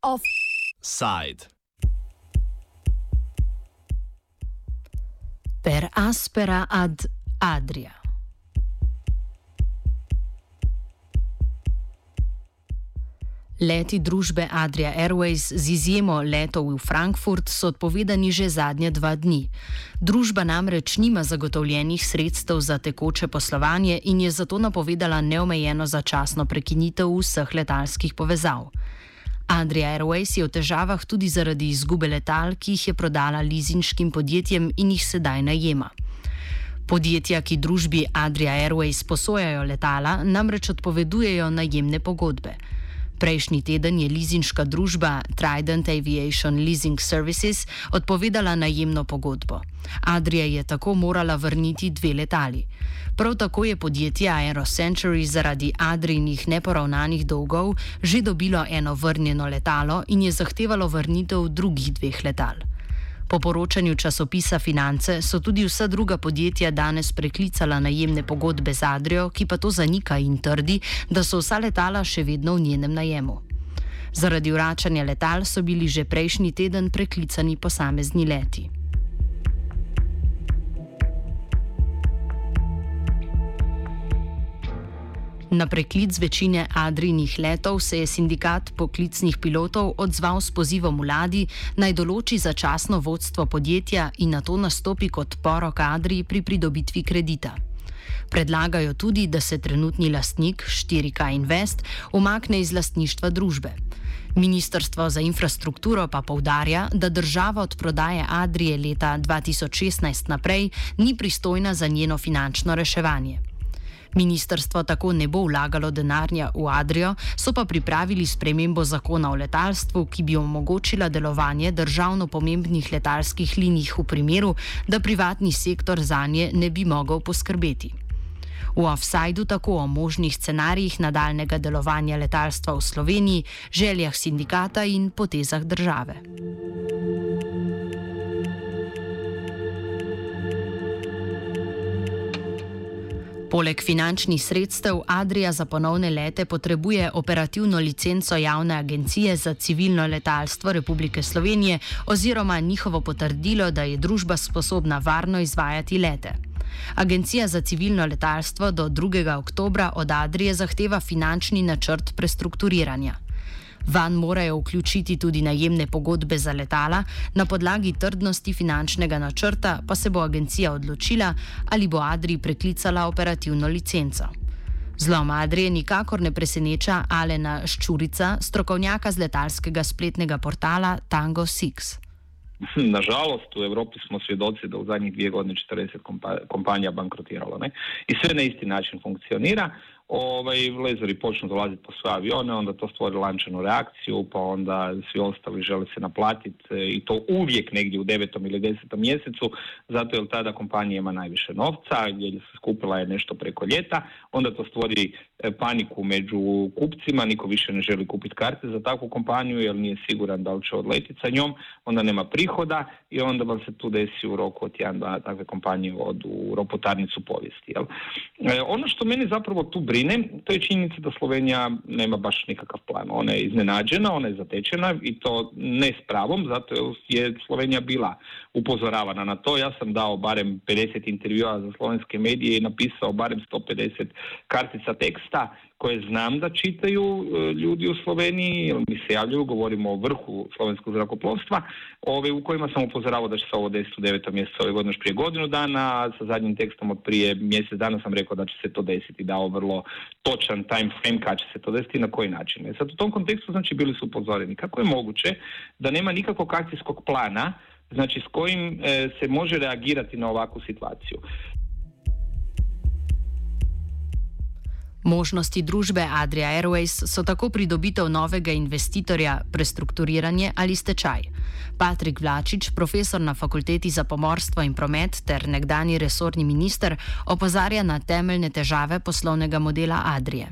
Offside. Per aspera ad Adria. Leti družbe Adria Airways z izjemo letov v Frankfurt so odpovedani že zadnje dva dni. Družba namreč nima zagotovljenih sredstev za tekoče poslovanje in je zato napovedala neomejeno začasno prekinitev vseh letalskih povezav. Adria Airways je v težavah tudi zaradi izgube letal, ki jih je prodala lizinškim podjetjem in jih sedaj najema. Podjetja, ki družbi Adria Airways posojajo letala, namreč odpovedujejo najemne pogodbe. Prejšnji teden je lizinška družba Trident Aviation Leasing Services odpovedala najemno pogodbo. Adria je tako morala vrniti dve letali. Prav tako je podjetje AeroCentury zaradi Adrijinih neporavnanih dolgov že dobilo eno vrnjeno letalo in je zahtevalo vrnitev drugih dveh letal. Po poročanju časopisa Finance so tudi vsa druga podjetja danes preklicala najemne pogodbe z Adrijo, ki pa to zanika in trdi, da so vsa letala še vedno v njenem najemu. Zaradi vračanja letal so bili že prejšnji teden preklicani posamezni leti. Na preklic večine Adrinih letov se je sindikat poklicnih pilotov odzval s pozivom vladi naj določi začasno vodstvo podjetja in na to nastopi kot porok Adri pri pridobitvi kredita. Predlagajo tudi, da se trenutni lastnik 4K Invest umakne iz lastništva družbe. Ministrstvo za infrastrukturo pa povdarja, da država od prodaje Adrije leta 2016 naprej ni pristojna za njeno finančno reševanje. Ministrstvo tako ne bo vlagalo denarja v Adrijo, so pa pripravili spremembo zakona o letalstvu, ki bi omogočila delovanje državno pomembnih letalskih linij v primeru, da privatni sektor za nje ne bi mogel poskrbeti. V offsajdu tako o možnih scenarijih nadaljnega delovanja letalstva v Sloveniji, željah sindikata in potezah države. Poleg finančnih sredstev Adrija za ponovne lete potrebuje operativno licenco javne agencije za civilno letalstvo Republike Slovenije oziroma njihovo potrdilo, da je družba sposobna varno izvajati lete. Agencija za civilno letalstvo do 2. oktobra od Adrije zahteva finančni načrt prestrukturiranja. Van morajo vključiti tudi najemne pogodbe za letala, na podlagi trdnosti finančnega načrta pa se bo agencija odločila, ali bo Adri preklicala operativno licenco. Zlom Adrije nikakor ne preseneča Alena Ščurica, strokovnjaka z letalskega spletnega portala Tango Six. Nažalost, u Europi smo svjedoci da u zadnjih dvije godine 40 kompanija bankrotiralo. Ne? I sve na isti način funkcionira ovaj, lezeri počnu dolaziti po svoje avione, onda to stvori lančanu reakciju, pa onda svi ostali žele se naplatiti e, i to uvijek negdje u devetom ili desetom mjesecu, zato jer tada kompanija ima najviše novca, jer se skupila je nešto preko ljeta, onda to stvori paniku među kupcima, niko više ne želi kupiti karte za takvu kompaniju jer nije siguran da li će odletiti sa njom, onda nema prihoda i onda vam se tu desi u roku od jedan dana takve kompanije od u ropotarnicu povijesti. Jel? E, ono što meni zapravo tu brine, to je činjenica da Slovenija nema baš nikakav plan. Ona je iznenađena, ona je zatečena i to ne s pravom, zato je Slovenija bila upozoravana na to. Ja sam dao barem 50 intervjua za slovenske medije i napisao barem 150 kartica teksta koje znam da čitaju e, ljudi u Sloveniji, jer mi se javljaju, govorimo o vrhu slovenskog zrakoplovstva, ove, u kojima sam upozoravao da će se ovo desiti u devetom mjesecu ove godine prije godinu dana, sa zadnjim tekstom od prije mjesec dana sam rekao da će se to desiti, dao vrlo točan time frame kad će se to desiti i na koji način. E sad u tom kontekstu znači bili su upozoreni. Kako je moguće da nema nikakvog akcijskog plana znači s kojim e, se može reagirati na ovakvu situaciju. Možnosti družbe Adria Airways so tako pridobitev novega investitorja, prestrukturiranje ali stečaj. Patrik Vlačič, profesor na fakulteti za pomorstvo in promet ter nekdani resorni minister, opozarja na temeljne težave poslovnega modela Adrije.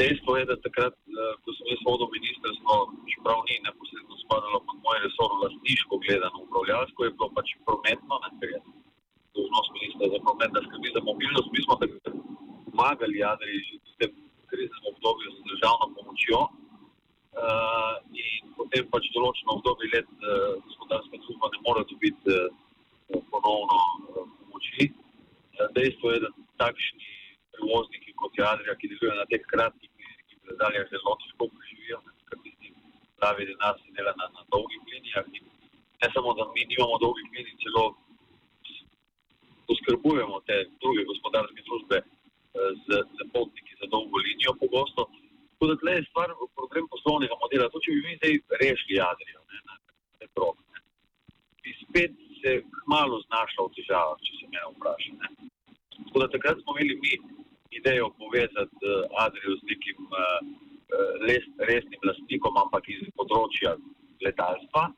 Dejstvo je, da takrat, eh, ko sem jaz vodil ministrstvo, čeprav ni neposredno spadalo pod moj resor, lastniško gledano, upravljalsko je bilo pač prometno, ne, je dožnost ministra za promet, da skrbi za mobilnost. Mi smo takrat pomagali Adriji že v tem kriznem obdobju z državno pomočjo uh, in potem pač določeno obdobje let uh, gospodarska služba ne more dobiti uh, ponovno uh, pomoči. Dejstvo je, da takšni prevozniki kot je Adrija, ki delujejo na teh kratkih linijskih predaljah, zelo težko preživijo, ker tisti pravi denar se dela na, na dolgih linijah. In ne samo, da mi nimamo dolgih linij, celo poskrbujemo te druge gospodarske družbe eh, z, z potniki za dolgo linijo pogosto. Tako da tle je stvar problem poslovnega modela. To, če bi mi zdaj rešili Adrijo, ne, na te prog, ne, bi spet se malo znašla v težavah, če se me vpraša. Tako da takrat smo imeli mi idejo povezati uh, Adrijo z nekim uh, les, resnim lastnikom, ampak iz področja letalstva.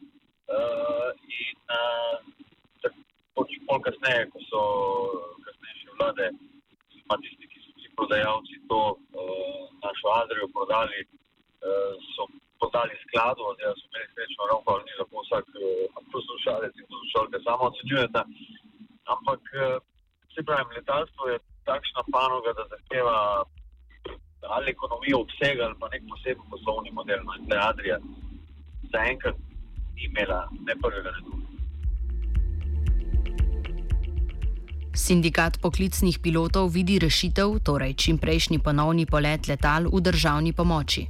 Uh, in uh, pol kasneje, ko so kasnejše vlade, pa tisti, ki so vsi prodajalci to uh, Adrijo prodali, uh, so podali skladu, da so imeli srečno roko, ali ni lahko vsak uh, poslušalec in poslušalka samo ocenjujete. Ampak, uh, se pravi, letalstvo je takšna panoga, da zahteva ali ekonomijo obsega ali pa nek poseben poslovni model. No, in je Adrija zaenkrat imela ne prvega, ne drugega. Sindikat poklicnih pilotov vidi rešitev, torej čimprejšnji ponovni polet letal v državni pomoči.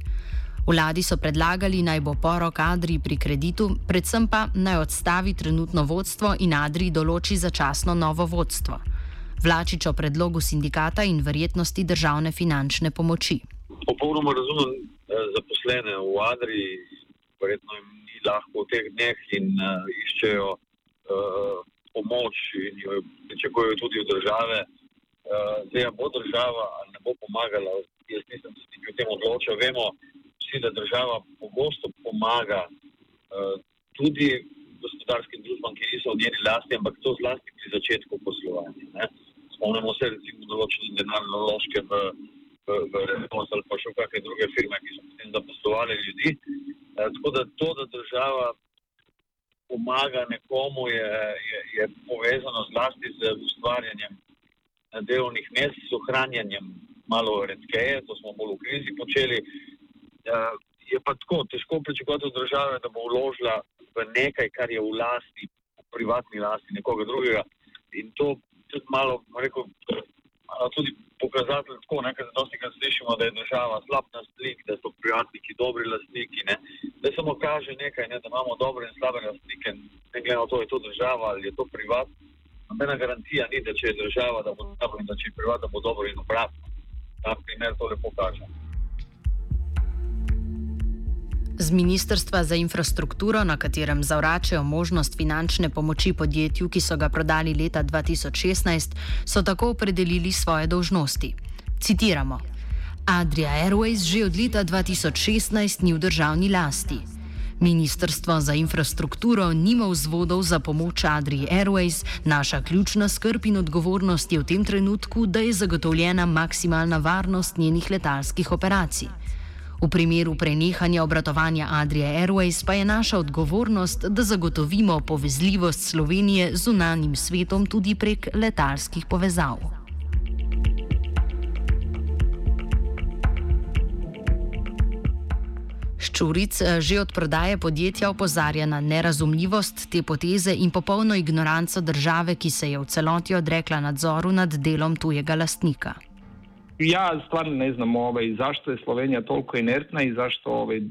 Vladi so predlagali naj bo porok Adri pri kreditu, predvsem pa naj odstavi trenutno vodstvo in Adri določi začasno novo vodstvo. Vlačič o predlogu sindikata in verjetnosti državne finančne pomoči. Popolnoma razumem eh, zaposlene v Adri, verjetno jim ni lahko v teh dneh in uh, iščejo uh, pomoč in jo pričakujejo tudi od države. Uh, zdaj bo država ali ne bo pomagala, jaz nisem se tudi o tem odločil. Vemo vsi, da država pogosto pomaga uh, tudi gospodarskim družbam, ki niso v njeni lasti, ampak to zlasti pri začetku poslovanja. Ne? Spomnimo se, recimo, določene denarne naložbe v, v, v Renos ali pa še v kakšne druge firme, ki so potem zaposlovali ljudi. E, tako da to, da država pomaga nekomu, je, je, je povezano zlasti z ustvarjanjem delovnih mest, s ohranjanjem malo redkeje, to smo bolj v krizi počeli. E, je pa tako težko pričakovati od države, da bo vložila v nekaj, kar je v lasti, v privatni lasti nekoga drugega. In to tudi malo, rekel, tudi pokazatelj tako, nekaj zadosti, kad slišimo, da je država slab lastnik, da so prijatelji dobri lastniki, ne. Da samo kaže nekaj, ne, da imamo dobre in slabe lastnike, ne glede na to, je to država ali je to privat. Nobena garantija ni, da če je država, da bo dobro in da če je privat, da bo dobro in obratno. Ta primer to lepo kaže. Z Ministrstva za infrastrukturo, na katerem zavračajo možnost finančne pomoči podjetju, ki so ga prodali leta 2016, so tako opredelili svoje dožnosti. Citiramo: Adria Airways že od leta 2016 ni v državni lasti. Ministrstvo za infrastrukturo nima vzvodov za pomoč Adrii Airways, naša ključna skrb in odgovornost je v tem trenutku, da je zagotovljena maksimalna varnost njenih letalskih operacij. V primeru prenehanja obratovanja Adria Airways pa je naša odgovornost, da zagotovimo povezljivost Slovenije z zunanjim svetom tudi prek letalskih povezav. Ščuric eh, že od prodaje podjetja opozarja na nerazumljivost te poteze in popolno ignoranco države, ki se je v celoti odrekla nadzoru nad delom tujega lastnika. Ja stvarno ne znam ovaj, zašto je Slovenija toliko inertna i zašto ovaj,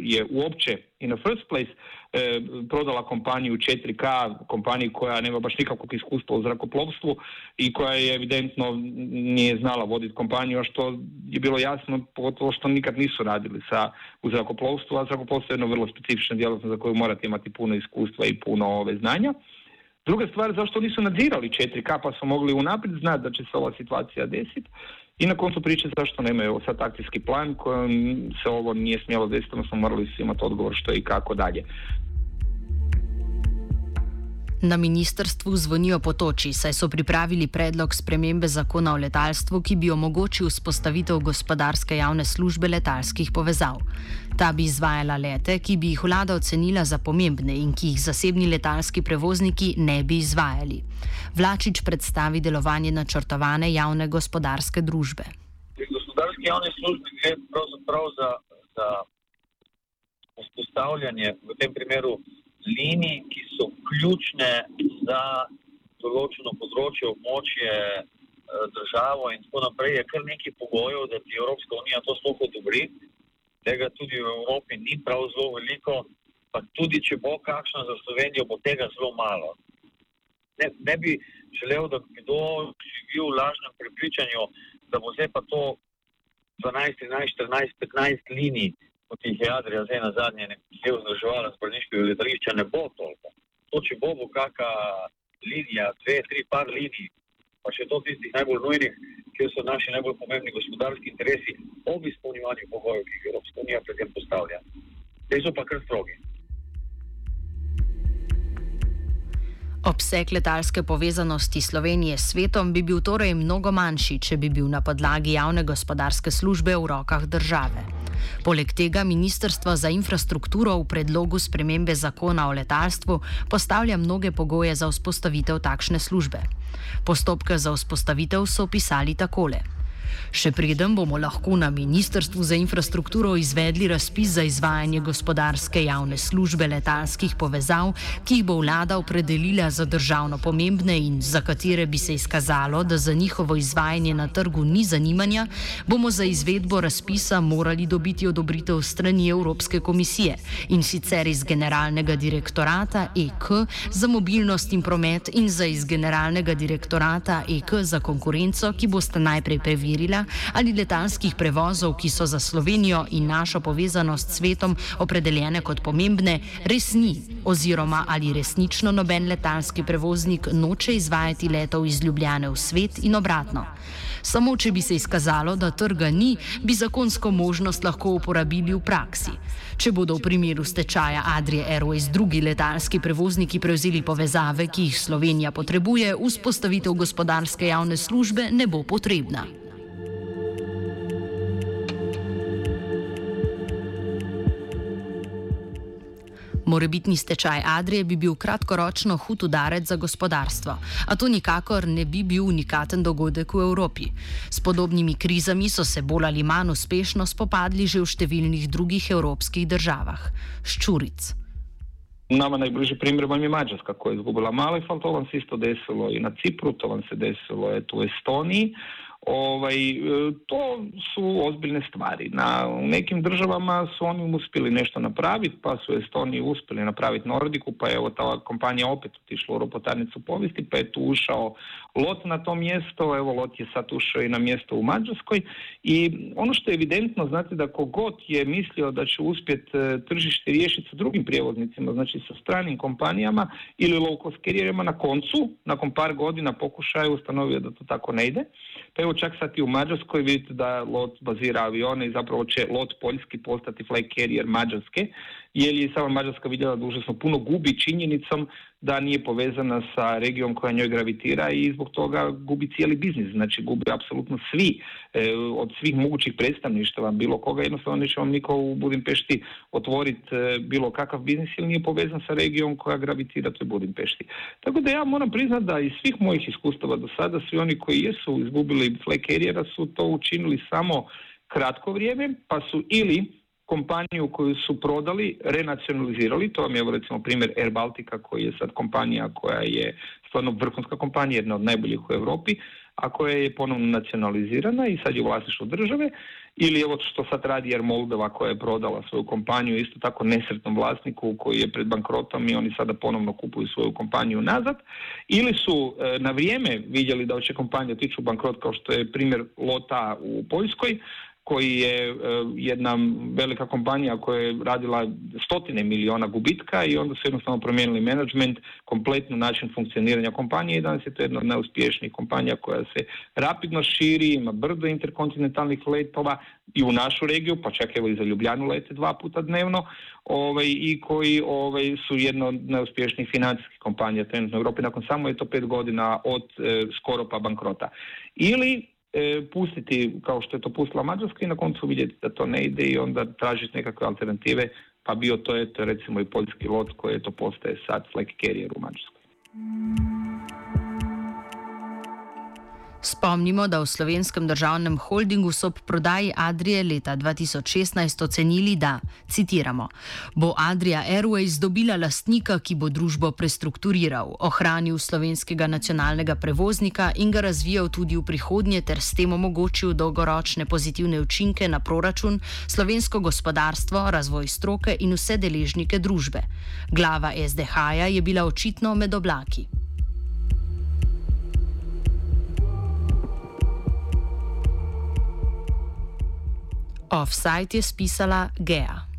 je uopće in the first place e, prodala kompaniju 4K, kompaniju koja nema baš nikakvog iskustva u zrakoplovstvu i koja je evidentno nije znala voditi kompaniju, a što je bilo jasno, pogotovo što nikad nisu radili sa, u zrakoplovstvu, a zrakoplovstvo je jedno vrlo specifična djelatnost za koju morate imati puno iskustva i puno ove znanja. Druga stvar, zašto nisu nadzirali 4K pa su mogli unaprijed znati da će se ova situacija desiti. I na koncu priče zašto nemaju sad akcijski plan kojom se ovo nije smjelo desiti, odnosno morali su imati odgovor što i kako dalje. Na ministrstvu zvonijo potoči, saj so pripravili predlog spremembe zakona o letalstvu, ki bi omogočil vzpostavitev gospodarske javne službe letalskih povezav. Ta bi izvajala lete, ki bi jih vlada ocenila za pomembne in ki jih zasebni letalski prevozniki ne bi izvajali. Vlačič predstavi delovanje načrtovane javne gospodarske družbe. Pri gospodarski javni službi gre pravzaprav za, za vzpostavljanje v tem primeru linij, ki so ključne za določeno področje, območje, eh, državo in tako naprej, je kar nekaj pogojev, da ti Evropska unija to sploh odobri. Tega tudi v Evropi ni prav zelo veliko, pa tudi če bo kakšno za Slovenijo, bo tega zelo malo. Ne, ne bi želel, da bi kdo živi v lažnem prepričanju, da bo zdaj pa to 12, 13, 14, 15 linij kot jih je Adrija zdaj na zadnje nekje vzdrževala z bolniškega letališča, ne bo toliko. To, če bo bo kakšna linija, dve, tri, par linij, pa še to tistih najbolj nujnih, kjer so naši najbolj pomembni gospodarski interesi, ob izpolnjevanju pogojev, ki jih Evropska unija pred tem postavlja. Te so pa kar strogi. Obseg letalske povezanosti Slovenije s svetom bi bil torej mnogo manjši, če bi bil na podlagi javne gospodarske službe v rokah države. Poleg tega Ministrstvo za infrastrukturo v predlogu spremembe zakona o letalstvu postavlja mnoge pogoje za vzpostavitev takšne službe. Postopke za vzpostavitev so opisali takole. Še preden bomo lahko na Ministrstvu za infrastrukturo izvedli razpis za izvajanje gospodarske javne službe letalskih povezav, ki jih bo vlada opredelila za državno pomembne in za katere bi se izkazalo, da za njihovo izvajanje na trgu ni zanimanja, bomo za izvedbo razpisa morali dobiti odobritev strani Evropske komisije in sicer iz Generalnega direktorata EK za mobilnost in promet in za iz Generalnega direktorata EK za konkurenco, ki boste najprej preverili merila ali letalskih prevozov, ki so za Slovenijo in našo povezanost s svetom opredeljene kot pomembne, res ni, oziroma ali resnično noben letalski prevoznik noče izvajati letov iz Ljubljane v svet in obratno. Samo, če bi se izkazalo, da trga ni, bi zakonsko možnost lahko uporabili v praksi. Če bodo v primeru stečaja Adrije Airways drugi letalski prevozniki prevzeli povezave, ki jih Slovenija potrebuje, vzpostavitev gospodarske javne službe ne bo potrebna. Morebitni stečaj Adrije bi bil kratkoročno hud udarec za gospodarstvo, a to nikakor ne bi bil unikaten dogodek v Evropi. S podobnimi krizami so se bolj ali manj uspešno spopadli že v številnih drugih evropskih državah. Ščuric. Nama najbližji primjer vam je Mađarska koja je izgubila malo i to vam se isto desilo i na Cipru, to vam se desilo eto, u Estoniji. Ovaj, e, to su ozbiljne stvari. Na, u nekim državama su oni uspjeli nešto napraviti, pa su Estoniji uspjeli napraviti Nordiku, pa je evo ta kompanija opet otišla u ropotarnicu povijesti, pa je tu ušao Lot na to mjesto, evo Lot je sad ušao i na mjesto u Mađarskoj i ono što je evidentno, znate da kogod je mislio da će uspjeti e, tržište riješiti sa drugim prijevoznicima, znači sa stranim kompanijama ili low cost carrierima na koncu, nakon par godina pokušaju ustanovio da to tako ne ide. Pa evo čak sad i u Mađarskoj vidite da LOT bazira avione i zapravo će LOT poljski postati flag carrier Mađarske, jer je sama Mađarska vidjela da užasno puno gubi činjenicom da nije povezana sa regijom koja njoj gravitira i zbog toga gubi cijeli biznis, znači gubi apsolutno svi, e, od svih mogućih predstavništava, bilo koga, jednostavno neće vam niko u Budimpešti otvoriti e, bilo kakav biznis ili nije povezan sa regijom koja gravitira u Budimpešti. Tako da ja moram priznati da iz svih mojih iskustava do sada, svi oni koji jesu izgubili flag su to učinili samo kratko vrijeme, pa su ili kompaniju koju su prodali, renacionalizirali, to vam je recimo primjer Air Baltica koji je sad kompanija koja je stvarno vrhunska kompanija, jedna od najboljih u Europi, a koja je ponovno nacionalizirana i sad je u vlasništvu države, ili evo što sad radi Air Moldova koja je prodala svoju kompaniju isto tako nesretnom vlasniku koji je pred bankrotom i oni sada ponovno kupuju svoju kompaniju nazad, ili su e, na vrijeme vidjeli da će kompanija otići u bankrot kao što je primjer Lota u Poljskoj, koji je jedna velika kompanija koja je radila stotine miliona gubitka i onda su jednostavno promijenili management, kompletno način funkcioniranja kompanije i danas je to jedna od najuspješnijih kompanija koja se rapidno širi, ima brdo interkontinentalnih letova i u našu regiju, pa čak evo i za Ljubljanu lete dva puta dnevno ovaj, i koji ovaj, su jedna od najuspješnijih financijskih kompanija trenutno u Europi nakon samo je to pet godina od e, skoro pa bankrota. Ili e, pustiti kao što je to pustila Mađarska i na koncu vidjeti da to ne ide i onda tražiti nekakve alternative, pa bio to je to recimo i poljski lot koji to postaje sad flag carrier u Mađarskoj. Spomnimo, da v slovenskem državnem holdingu so ob prodaji Adrije leta 2016 ocenili, da, citiramo, bo Adria Airways dobila lastnika, ki bo družbo prestrukturiral, ohranil slovenskega nacionalnega prevoznika in ga razvijal tudi v prihodnje ter s tem omogočil dolgoročne pozitivne učinke na proračun, slovensko gospodarstvo, razvoj stroke in vse deležnike družbe. Glava SDH-ja je bila očitno med oblaki. Offside je spisala Gea.